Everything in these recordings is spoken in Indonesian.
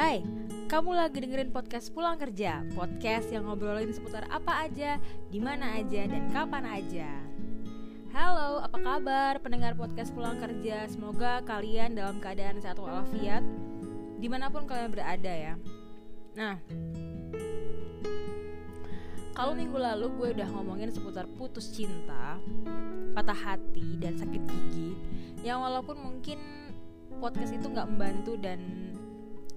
Hai, kamu lagi dengerin podcast Pulang Kerja Podcast yang ngobrolin seputar apa aja, di mana aja, dan kapan aja. Halo, apa kabar pendengar podcast Pulang Kerja? Semoga kalian dalam keadaan sehat walafiat Di mana pun kalian berada ya. Nah, kalau minggu lalu gue udah ngomongin seputar putus cinta, patah hati, dan sakit gigi Yang walaupun mungkin podcast itu nggak membantu dan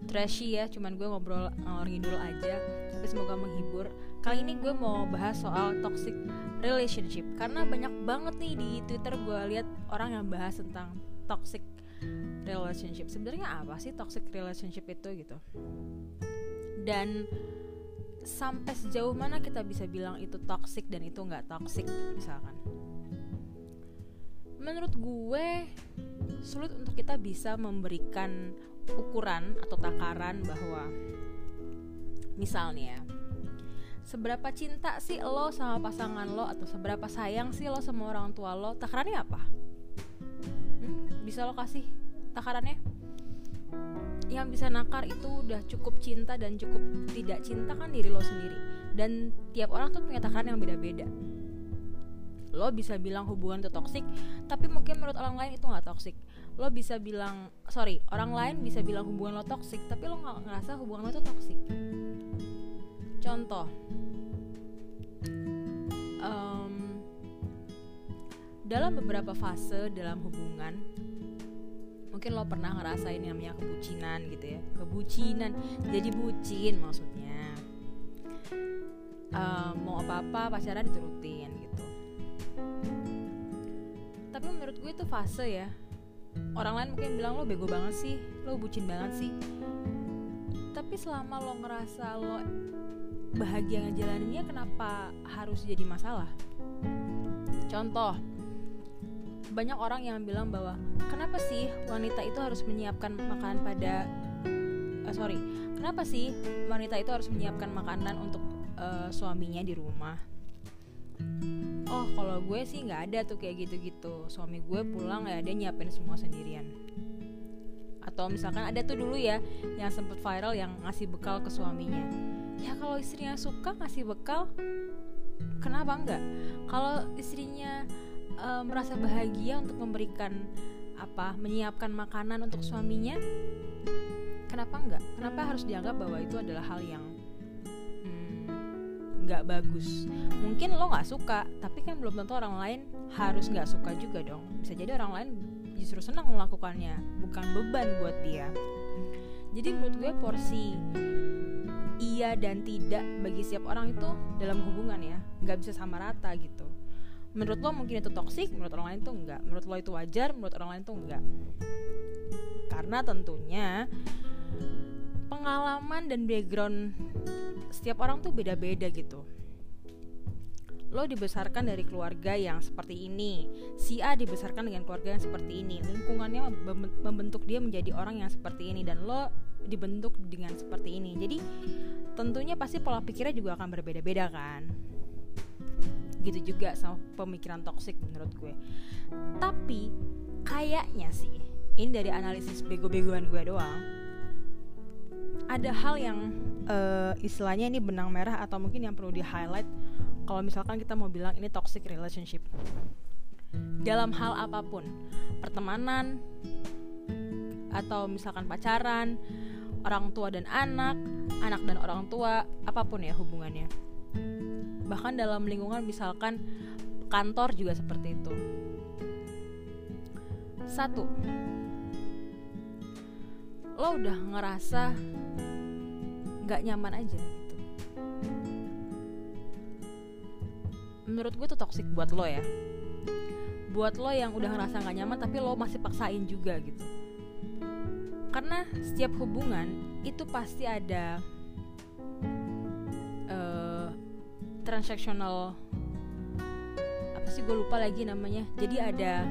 trashy ya cuman gue ngobrol ngalor ngidul aja tapi semoga menghibur. Kali ini gue mau bahas soal toxic relationship karena banyak banget nih di twitter gue lihat orang yang bahas tentang toxic relationship. Sebenarnya apa sih toxic relationship itu gitu? Dan sampai sejauh mana kita bisa bilang itu toxic dan itu nggak toxic misalkan? Menurut gue sulit untuk kita bisa memberikan ukuran atau takaran bahwa misalnya seberapa cinta sih lo sama pasangan lo atau seberapa sayang sih lo sama orang tua lo takarannya apa? Hmm? bisa lo kasih takarannya? Yang bisa nakar itu udah cukup cinta dan cukup tidak cinta kan diri lo sendiri. Dan tiap orang tuh punya takaran yang beda-beda. Lo bisa bilang hubungan itu toksik tapi mungkin menurut orang lain itu nggak toksik lo bisa bilang sorry orang lain bisa bilang hubungan lo toksik tapi lo nggak ngerasa hubungan lo itu toksik contoh um, dalam beberapa fase dalam hubungan mungkin lo pernah ngerasain yang namanya kebucinan gitu ya. Kebucinan jadi bucin maksudnya. Um, mau apa apa pacaran diturutin gitu. Tapi menurut gue itu fase ya orang lain mungkin bilang lo bego banget sih lo bucin banget sih. Tapi selama lo ngerasa lo bahagia ngejalaninnya kenapa harus jadi masalah? Contoh banyak orang yang bilang bahwa kenapa sih wanita itu harus menyiapkan makanan pada uh, sorry kenapa sih wanita itu harus menyiapkan makanan untuk uh, suaminya di rumah oh kalau gue sih nggak ada tuh kayak gitu-gitu. Suami gue pulang ya dia nyiapin semua sendirian. Atau misalkan ada tuh dulu ya yang sempet viral yang ngasih bekal ke suaminya. Ya kalau istrinya suka ngasih bekal kenapa enggak kalau istrinya e, merasa bahagia untuk memberikan apa menyiapkan makanan untuk suaminya kenapa enggak kenapa harus dianggap bahwa itu adalah hal yang nggak bagus. Mungkin lo nggak suka tapi kan belum tentu orang lain harus nggak suka juga dong. Bisa jadi orang lain justru senang melakukannya bukan beban buat dia. Jadi menurut gue porsi iya dan tidak bagi setiap orang itu dalam hubungan ya. Nggak bisa sama rata gitu. Menurut lo mungkin itu toksik menurut orang lain tuh enggak menurut lo itu wajar menurut orang lain tuh enggak karena tentunya pengalaman dan background setiap orang tuh beda-beda gitu. Lo dibesarkan dari keluarga yang seperti ini si A dibesarkan dengan keluarga yang seperti ini lingkungannya membentuk dia menjadi orang yang seperti ini dan lo dibentuk dengan seperti ini. Jadi tentunya pasti pola pikirnya juga akan berbeda-beda kan? Gitu juga sama pemikiran toksik menurut gue. Tapi kayaknya sih ini dari analisis bego-begoan gue doang ada hal yang uh, istilahnya ini benang merah atau mungkin yang perlu di highlight kalau misalkan kita mau bilang ini toxic relationship. Dalam hal apa pun pertemanan atau misalkan pacaran orang tua dan anak anak dan orang tua apa pun ya hubungannya. Bahkan dalam lingkungan misalkan kantor juga seperti itu. Satu lo udah ngerasa nggak nyaman aja gitu. Menurut gue tuh toxic buat lo ya. Buat lo yang udah ngerasa nggak nyaman tapi lo masih paksain juga gitu. Karena setiap hubungan itu pasti ada uh, transactional apa sih gue lupa lagi namanya. Jadi ada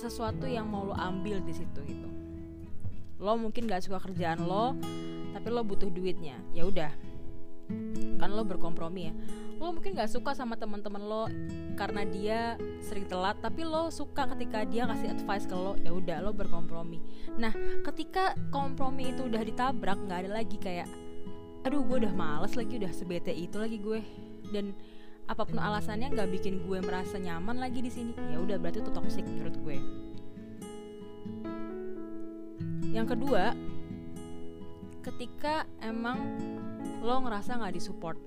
sesuatu yang mau lo ambil di situ gitu lo mungkin gak suka kerjaan lo tapi lo butuh duitnya. Ya udah. Kan lo berkompromi ya. Lo mungkin gak suka sama teman-teman lo karena dia sering telat tapi lo suka ketika dia kasih advice ke lo ya udah lo berkompromi. Nah ketika kompromi itu udah ditabrak nggak ada lagi kayak aduh gue udah males lagi udah sebete itu lagi gue. Dan apa pun alasannya nggak bikin gue merasa nyaman lagi di sini. Ya udah berarti itu toxic menurut gue yang kedua ketika emang lo ngerasa nggak disupport.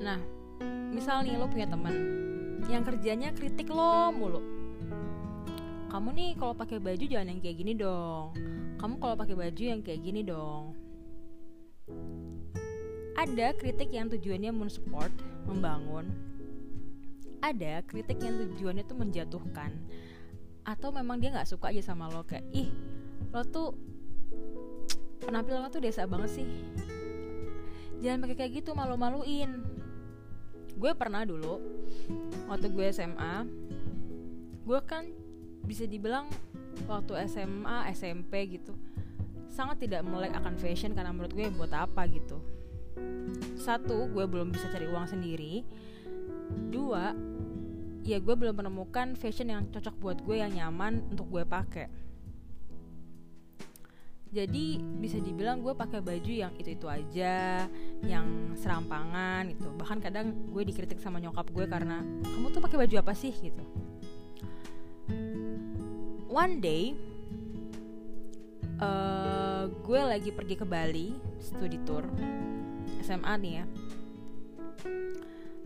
Nah misal nih lo punya teman yang kerjanya kritik lo mulu. Kamu nih kalau pakai baju jangan yang kayak gini dong. Kamu kalau pakai baju yang kayak gini dong. Ada kritik yang tujuannya mensupport membangun. Ada kritik yang tujuannya tuh menjatuhkan atau memang dia nggak suka aja sama lo kayak ih lo tuh penampilan lo tuh desa banget sih. Jangan pakai kayak gitu malu-maluin. Gue pernah dulu waktu gue SMA gue kan bisa dibilang waktu SMA SMP gitu sangat tidak melek akan fashion karena menurut gue buat apa gitu. Satu gue belum bisa cari uang sendiri. Dua ya gue belum menemukan fashion yang cocok buat gue yang nyaman untuk gue pakai. Jadi bisa dibilang gue pakai baju yang itu itu aja yang serampangan gitu. Bahkan kadang gue dikritik sama nyokap gue karena kamu tuh pakai baju apa sih? gitu. One day uh, gue lagi pergi ke Bali studi tour SMA nih ya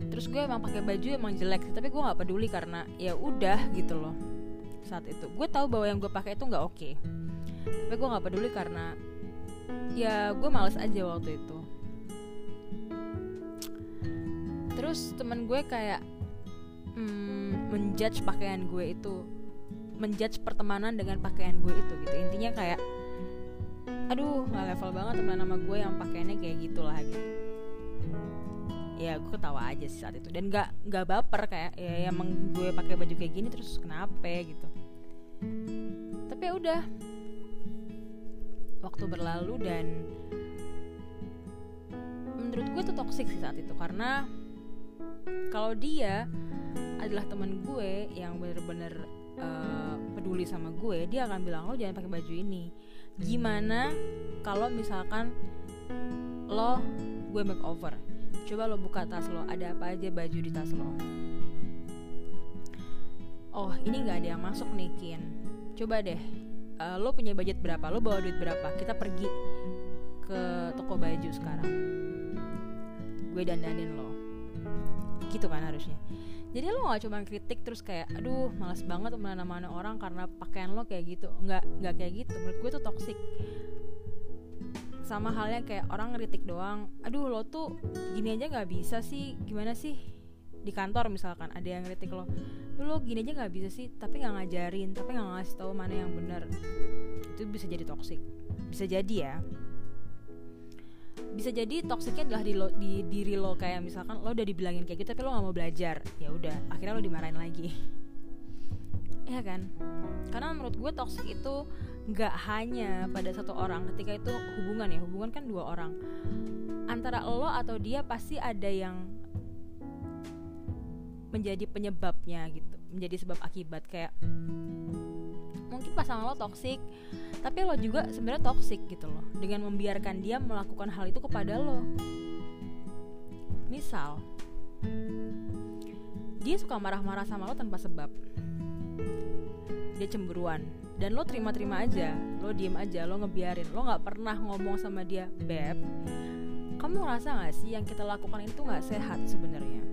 terus gue emang pakai baju emang jelek tapi gue nggak peduli karena ya udah gitu loh saat itu. Gue tahu bahwa yang gue pakai itu nggak oke. Okay tapi gue nggak peduli karena ya gue males aja waktu itu. Terus temen gue kayak mm, menjudge pakaian gue itu menjudge pertemanan dengan pakaian gue itu gitu. Intinya kayak aduh nggak level banget teman nama gue yang pakaiannya kayak gitulah gitu ya gue ketawa aja sih saat itu. Dan nggak nggak baper kayak ya emang gue pakai baju kayak gini terus kenapa gitu. Tapi ya udah. Waktu berlalu dan menurut gue itu toxic sih saat itu karena kalau dia adalah teman gue yang bener-bener uh, peduli sama gue dia akan bilang lo jangan pakai baju ini. Gimana kalau misalkan lo gue makeover coba lo buka tas lo ada apa aja baju di tas lo? Oh ini nggak ada yang masuk nih Kin. Coba deh uh, lo punya budget berapa? Lo bawa duit berapa? Kita pergi ke toko baju sekarang. Gue dandanin lo. Gitu kan harusnya. Jadi lo gak cuma kritik terus kayak aduh malas banget mana-mana orang karena pakaian lo kayak gitu. Nggak nggak kayak gitu. Menurut gue tuh toxic sama halnya kayak orang ngeritik doang. Aduh lo tuh gini aja nggak bisa sih. Gimana sih? Di kantor misalkan ada yang kritik lo lu gini aja nggak bisa sih tapi nggak ngajarin tapi nggak ngasih tahu mana yang benar. Itu bisa jadi toksik bisa jadi ya. Bisa jadi toksiknya adalah di, lo, di diri lo kayak misalkan lo udah dibilangin kayak gitu tapi lo nggak mau belajar. Ya udah akhirnya lo dimarahin lagi ya kan? Karena menurut gue toksik itu nggak hanya pada satu orang. Ketika itu hubungan ya hubungan kan dua orang. Antara lo atau dia pasti ada yang menjadi penyebabnya gitu menjadi sebab akibat. Kayak mungkin pasangan lo toksik tapi lo juga sebenarnya toksik gitu loh. Dengan membiarkan dia melakukan hal itu kepada lo. Misal dia suka marah-marah sama lo tanpa sebab dia cemburuan dan lo terima-terima aja lo diem aja lo ngebiarin lo nggak pernah ngomong sama dia beb kamu ngerasa gak sih yang kita lakukan itu nggak sehat sebenarnya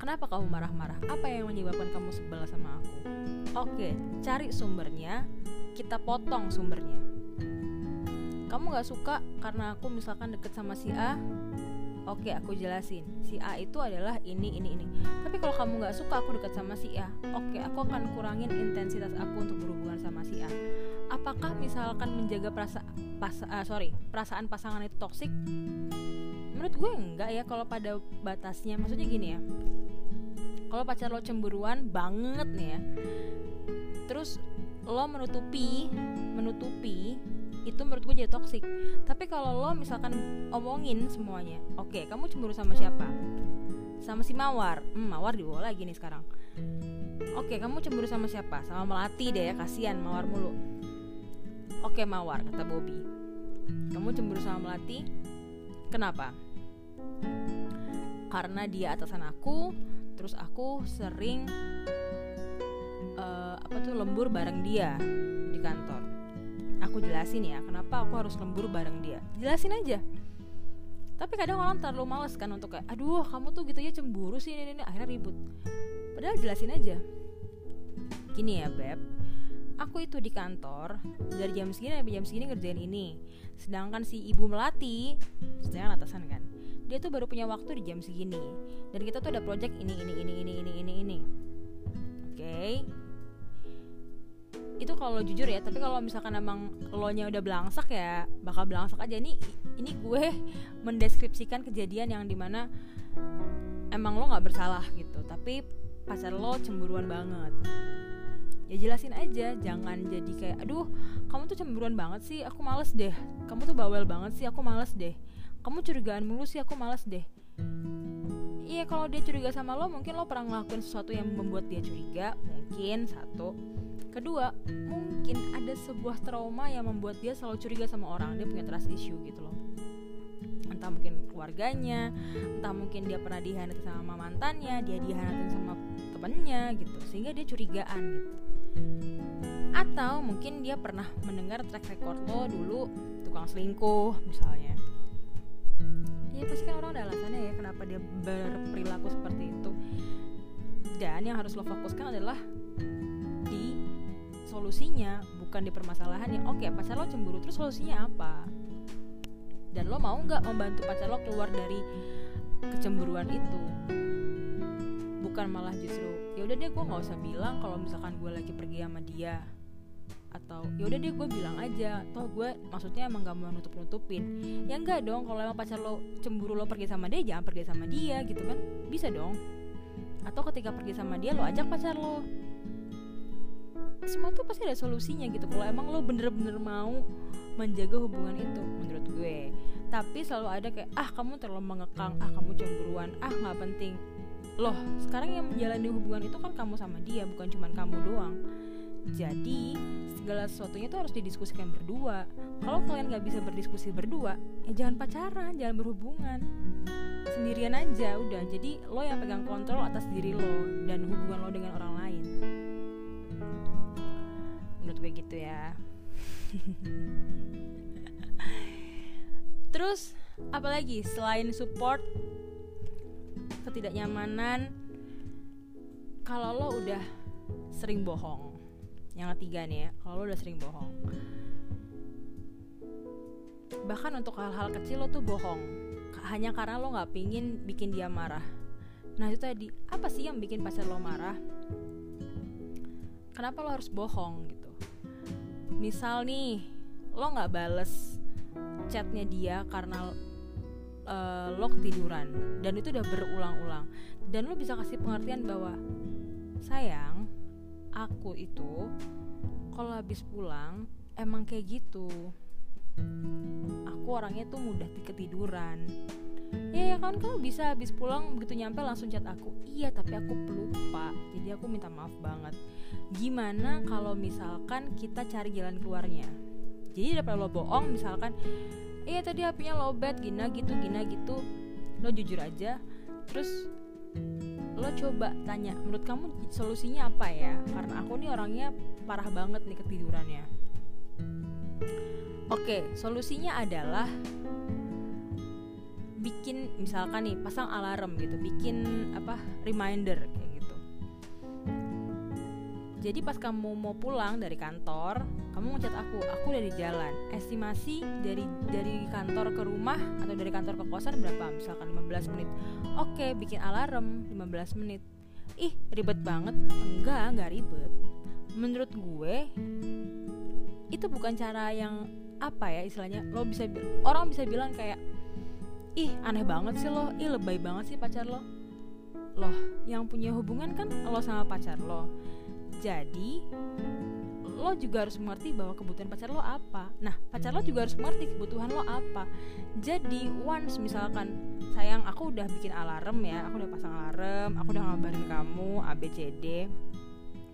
Kenapa kamu marah-marah? Apa yang menyebabkan kamu sebel sama aku? Oke, cari sumbernya, kita potong sumbernya. Kamu gak suka karena aku misalkan deket sama si A, Oke, aku jelasin. Si A itu adalah ini, ini, ini. Tapi kalau kamu gak suka aku deket sama si A, oke, aku akan kurangin intensitas aku untuk berhubungan sama si A. Apakah misalkan menjaga perasa, pas, uh, sorry, perasaan pasangan itu toksik? Menurut gue enggak ya kalau pada batasnya. Maksudnya gini ya kalau pacar lo cemburuan banget nih ya terus lo menutupi menutupi itu menurut gue jadi toxic. Tapi kalau lo misalkan omongin semuanya oke okay, kamu cemburu sama siapa? Sama si mawar. Hmm, mawar dibawa lagi nih sekarang. Oke okay, kamu cemburu sama siapa? Sama melati deh ya kasihan mawar mulu. Oke okay, mawar kata Bobby. Kamu cemburu sama melati? Kenapa? Karena dia atasan aku terus aku sering uh, apa tuh lembur bareng dia di kantor aku jelasin ya kenapa aku harus lembur bareng dia. Jelasin aja. Tapi kadang orang terlalu males kan untuk kayak aduh kamu tuh gitu ya cemburu sih ini, ini akhirnya ribut. Padahal jelasin aja. Gini ya beb. Aku itu di kantor dari jam segini sampai jam segini ngerjain ini. Sedangkan si ibu melati sedangkan atasan kan dia tuh baru punya waktu di jam segini. Dan kita tuh ada project ini ini ini ini ini ini ini. Oke. okay? Itu kalau jujur ya tapi kalau misalkan emang lo nya udah belangsak ya bakal belangsak aja. Ini ini gue mendeskripsikan kejadian yang di mana emang lo nggak bersalah gitu tapi pacar lo cemburuan banget. Ya jelasin aja jangan jadi kayak aduh kamu tuh cemburuan banget sih aku males deh. Kamu tuh bawel banget sih aku males deh. Kamu curigaan mulu sih aku males deh. Iya kalau dia curiga sama lo mungkin lo pernah ngelakuin sesuatu yang membuat dia curiga mungkin satu kedua mungkin ada sebuah trauma yang membuat dia selalu curiga sama orang dia punya trust issue gitu loh. Entah mungkin keluarganya entah mungkin dia pernah dihianatin sama mantannya dia dihianatin sama temennya gitu sehingga dia curigaan gitu. Atau mungkin dia pernah mendengar track record lo dulu tukang selingkuh misalnya. Ya pasti kan orang ada alasannya ya kenapa dia berperilaku seperti itu. Dan yang harus lo fokuskan adalah solusinya bukan di permasalahan yang oke okay, pacar lo cemburu terus solusinya apa? Dan lo mau nggak membantu pacar lo keluar dari kecemburuan itu? Bukan malah justru ya udah deh gue nggak usah bilang kalau misalkan gue lagi pergi sama dia. Atau ya udah deh gue bilang aja. Toh gue maksudnya emang gak mau nutup nutupin ya enggak dong kalau emang pacar lo cemburu lo pergi sama dia jangan pergi sama dia gitu kan. Bisa dong. Atau ketika pergi sama dia lo ajak pacar lo semua tuh pasti ada solusinya gitu. Kalau emang lo bener-bener mau menjaga hubungan itu menurut gue. Tapi selalu ada kayak ah kamu terlalu mengekang. Ah kamu cemburuan. Ah nggak penting. Loh sekarang yang menjalani hubungan itu kan kamu sama dia bukan cuma kamu doang. Jadi segala sesuatunya tuh harus didiskusikan berdua. Kalau kalian nggak bisa berdiskusi berdua ya jangan pacaran jangan berhubungan. Sendirian aja udah. Jadi lo yang pegang kontrol atas diri lo dan hubungan lo dengan orang lain gue gitu ya. Terus apalagi selain support ketidaknyamanan kalau lo udah sering bohong yang ketiga nih ya kalau lo udah sering bohong bahkan untuk hal-hal kecil lo tuh bohong hanya karena lo nggak pingin bikin dia marah. Nah itu tadi apa sih yang bikin pacar lo marah? Kenapa lo harus bohong misal nih lo nggak bales chatnya dia karena uh, lo ketiduran dan itu udah berulang-ulang. Dan lo bisa kasih pengertian bahwa sayang aku itu kalau habis pulang emang kayak gitu. Aku orangnya tuh mudah ketiduran ya ya kan kamu bisa habis pulang begitu nyampe langsung chat aku? Iya tapi aku pelupa jadi aku minta maaf banget. Gimana kalau misalkan kita cari jalan keluarnya? Jadi daripada lo bohong misalkan iya tadi HP-nya lobet gina gitu gina gitu. Lo jujur aja. Terus lo coba tanya menurut kamu solusinya apa ya? Karena aku nih orangnya parah banget nih ketidurannya. Oke solusinya adalah bikin misalkan nih pasang alarm gitu bikin apa reminder jadi pas kamu mau pulang dari kantor, kamu ngechat aku, aku udah di jalan. Estimasi dari dari kantor ke rumah atau dari kantor ke kosan berapa? Misalkan 15 menit. Oke, bikin alarm 15 menit. Ih, ribet banget. Enggak, enggak ribet. Menurut gue itu bukan cara yang apa ya istilahnya lo bisa orang bisa bilang kayak ih aneh banget sih lo. Ih lebay banget sih pacar lo. Loh yang punya hubungan kan lo sama pacar lo. Jadi lo juga harus mengerti bahwa kebutuhan pacar lo apa. Nah pacar lo juga harus mengerti kebutuhan lo apa. Jadi once misalkan sayang aku udah bikin alarm ya aku udah pasang alarm aku udah ngabarin kamu ABCD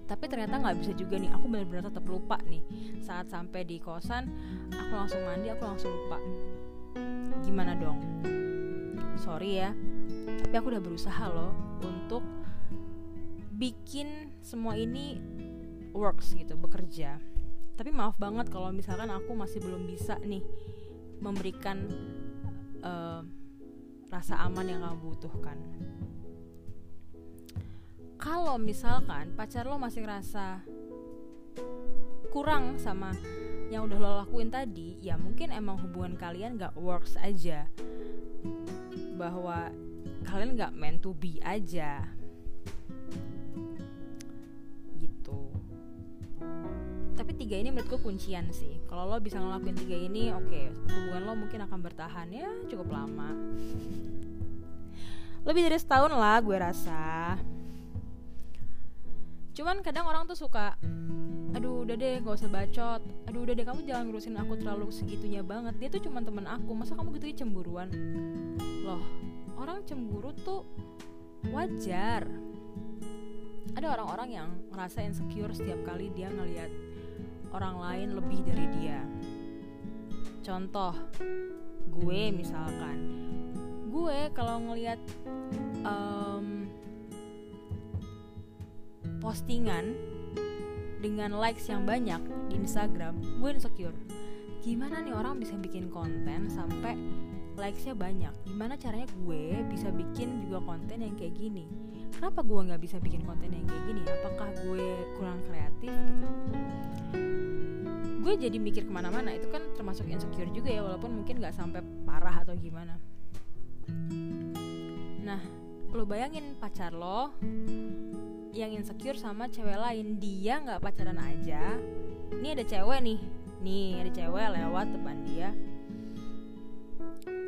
tapi ternyata nggak bisa juga nih. Aku benar-benar tetap lupa nih. Saat sampai di kosan aku langsung mandi aku langsung lupa gimana dong? Sorry ya tapi aku udah berusaha loh untuk bikin semua ini works gitu bekerja. Tapi maaf banget kalau misalkan aku masih belum bisa nih memberikan uh, rasa aman yang kamu butuhkan. Kalau misalkan pacar lo masih ngerasa kurang sama yang udah lo lakuin tadi ya mungkin emang hubungan kalian gak works aja. Bahwa kalian gak meant to be aja. Tapi tiga ini menurutku kuncian sih. Kalau lo bisa ngelakuin tiga ini oke okay, hubungan lo mungkin akan bertahan ya cukup lama. Lebih dari setahun lah gue rasa. Cuman kadang orang tuh suka aduh udah deh gak usah bacot. Aduh udah deh kamu jangan ngurusin aku terlalu segitunya banget. Dia tuh cuma temen aku. Masa kamu gitu cemburuan? Loh orang cemburu tuh wajar. Ada orang-orang yang ngerasa insecure setiap kali dia ngelihat orang lain lebih dari dia. Contoh, gue misalkan, gue kalau ngelihat um, postingan dengan likes yang banyak di Instagram, gue insecure. Gimana nih orang bisa bikin konten sampai likesnya banyak? Gimana caranya gue bisa bikin juga konten yang kayak gini? Kenapa gue nggak bisa bikin konten yang kayak gini? Apakah gue kurang kreatif? Gitu? gue jadi mikir ke mana-mana itu kan termasuk insecure juga ya walaupun mungkin nggak sampai parah atau gimana nah lo bayangin pacar lo yang insecure sama cewek lain. Dia nggak pacaran aja. Ini ada cewek nih. Nih ada cewek lewat depan dia.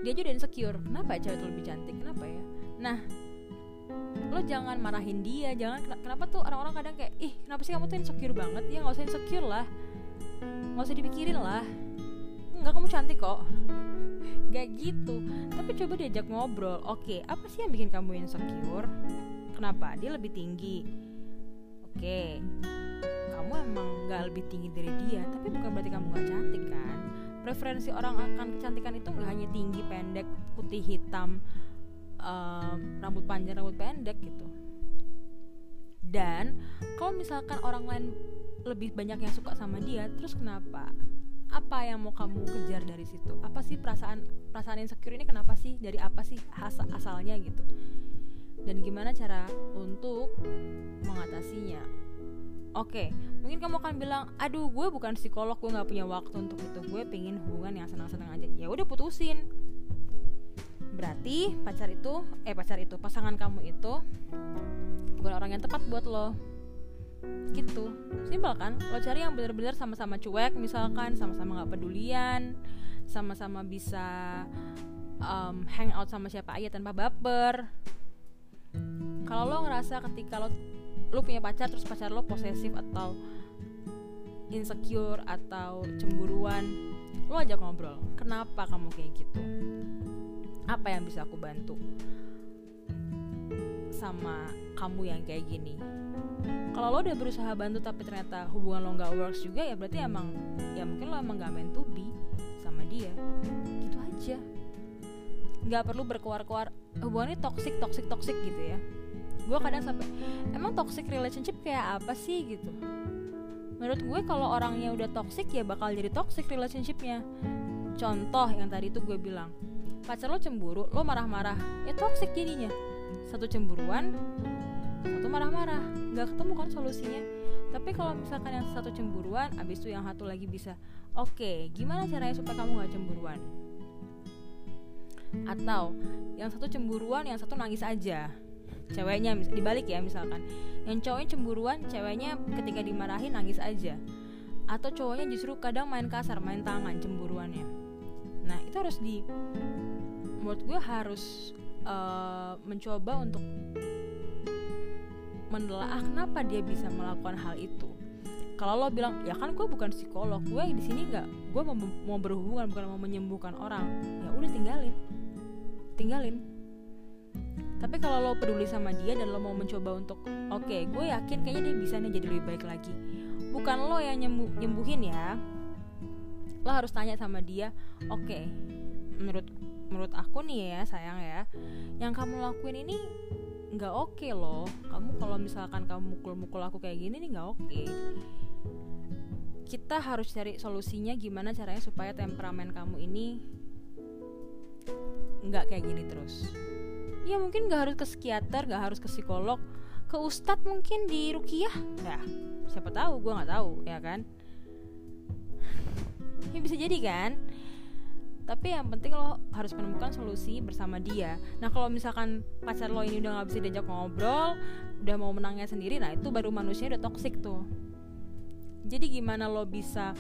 Dia juga insecure. Kenapa ya cewek itu lebih cantik? Kenapa ya? Nah lo jangan marahin dia. Jangan kenapa tuh orang-orang kadang kayak ih kenapa sih kamu tuh insecure banget? Ya nggak usah insecure lah. Nggak usah dipikirin lah. Nggak kamu cantik kok. Gak gitu. Tapi coba diajak ngobrol. Oke apa sih yang bikin kamu insecure kenapa? Dia lebih tinggi. Oke. Kamu emang nggak lebih tinggi dari dia tapi bukan berarti kamu nggak cantik kan? Preferensi orang akan kecantikan itu nggak hanya tinggi pendek putih hitam um, rambut panjang rambut pendek gitu. Dan kalau misalkan orang lain lebih banyak yang suka sama dia terus kenapa? Apa yang mau kamu kejar dari situ? Apa sih perasaan perasaan insecure ini kenapa sih? Dari apa sih asal asalnya gitu dan gimana cara untuk mengatasinya? Oke mungkin kamu akan bilang aduh gue bukan psikolog gue nggak punya waktu untuk itu. Gue pengen hubungan yang senang-senang aja. Ya udah putusin. Berarti pacar itu eh pacar itu pasangan kamu itu bukan orang yang tepat buat lo. Gitu. Simpel kan? Lo cari yang benar-benar sama-sama cuek misalkan sama-sama nggak pedulian sama-sama bisa um, hang out sama siapa aja tanpa baper kalau lo ngerasa ketika lo lo punya pacar terus pacar lo posesif atau insecure atau cemburuan lo ajak ngobrol kenapa kamu kayak gitu? Apa yang bisa aku bantu sama kamu yang kayak gini? Kalau lo udah berusaha bantu tapi ternyata hubungan lo nggak works juga ya berarti emang ya mungkin lo emang gak meant to be sama dia. Gitu aja. Nggak perlu berkuar-kuar hubungan ini toxic toxic toxic gitu ya gue kadang sampai emang toxic relationship kayak apa sih? gitu. Menurut gue kalau orangnya udah toxic ya bakal jadi toxic relationshipnya. Contoh yang tadi tuh gue bilang pacar lo cemburu lo marah-marah ya toxic jadinya. Satu cemburuan satu marah-marah nggak ketemu kan solusinya. Tapi kalau misalkan yang satu cemburuan abis itu yang satu lagi bisa oke okay, gimana caranya supaya kamu nggak cemburuan? Atau yang satu cemburuan yang satu nangis aja ceweknya mis dibalik ya misalkan. Yang cowoknya cemburuan ceweknya ketika dimarahin nangis aja. Atau cowoknya justru kadang main kasar main tangan cemburuannya. Nah itu harus di menurut gue harus uh, mencoba untuk menelaah kenapa dia bisa melakukan hal itu. Kalau lo bilang ya kan gue bukan psikolog gue di sini nggak gue mau, mau berhubungan bukan mau menyembuhkan orang. Ya udah tinggalin. Tinggalin tapi kalau lo peduli sama dia dan lo mau mencoba untuk oke okay, gue yakin kayaknya dia bisa nih jadi lebih baik lagi. Bukan lo yang nyembuh, nyembuhin ya. Lo harus tanya sama dia oke okay, menurut menurut aku nih ya sayang ya yang kamu lakuin ini nggak oke okay loh kamu kalau misalkan kamu mukul-mukul aku kayak gini nih nggak oke. Okay. kita harus cari solusinya gimana caranya supaya temperamen kamu ini nggak kayak gini terus ya mungkin gak harus ke psikiater gak harus ke psikolog. Ke ustadz mungkin di rukiah. Ya siapa tahu gue nggak tahu ya kan? Ya bisa jadi kan? Tapi yang penting lo harus menemukan solusi bersama dia. Nah kalau misalkan pacar lo ini udah nggak bisa diajak ngobrol udah mau menangnya sendiri nah itu baru manusia udah toxic tuh. Jadi gimana lo bisa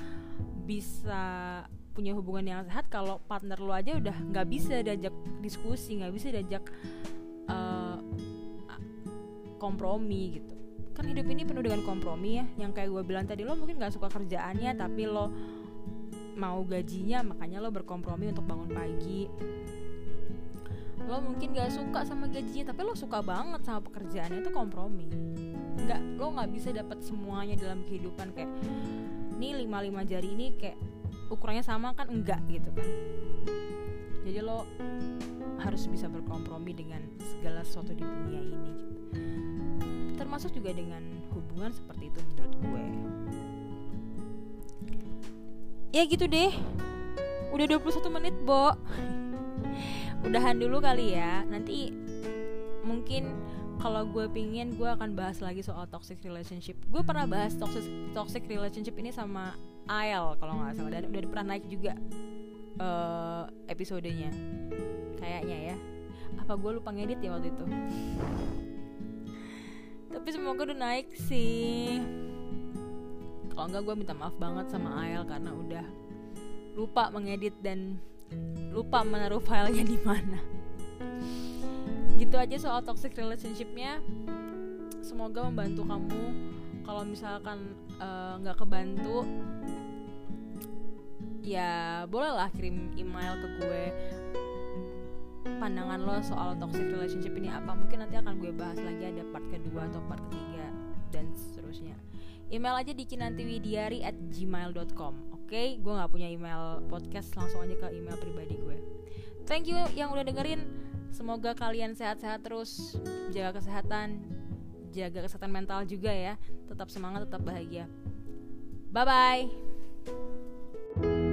bisa punya hubungan yang sehat kalau partner lo aja udah nggak bisa diajak diskusi nggak bisa diajak uh, kompromi gitu. Kan hidup ini penuh dengan kompromi ya. Yang kayak gue bilang tadi lo mungkin nggak suka kerjaannya tapi lo mau gajinya makanya lo berkompromi untuk bangun pagi. Lo mungkin gak suka sama gajinya tapi lo suka banget sama pekerjaannya itu kompromi. Nggak lo nggak bisa dapat semuanya dalam kehidupan. Kayak nih lima lima jari ini kayak ukurannya sama kan enggak gitu kan. Jadi lo harus bisa berkompromi dengan segala sesuatu di dunia ini gitu. termasuk juga dengan hubungan seperti itu menurut gue. Ya gitu deh. Udah 21 menit bo. Udahan dulu kali ya. Nanti mungkin kalau gue pingin gue akan bahas lagi soal toxic relationship. Gue pernah bahas toxic toxic relationship ini sama Ael kalau nggak salah. Dan udah pernah naik juga uh, episodenya. Kayaknya ya. Apa gue lupa ngedit ya waktu itu? Tapi semoga udah naik sih. Kalau enggak gue minta maaf banget sama Ael karena udah lupa mengedit dan lupa menaruh filenya di mana. Gitu aja soal toxic relationshipnya. Semoga membantu kamu kalau misalkan eh, nggak uh, kebantu ya bolehlah kirim email ke gue. Pandangan lo soal toxic relationship ini apa? Mungkin nanti akan gue bahas lagi ada part kedua atau part ketiga dan seterusnya. Email aja di kinantiwidiari at gmail.com oke? Okay? gue nggak punya email podcast langsung aja ke email pribadi gue. Thank you yang udah dengerin. Semoga kalian sehat-sehat terus, jaga kesehatan, jaga kesehatan mental juga ya. Tetap semangat tetap bahagia. Bye bye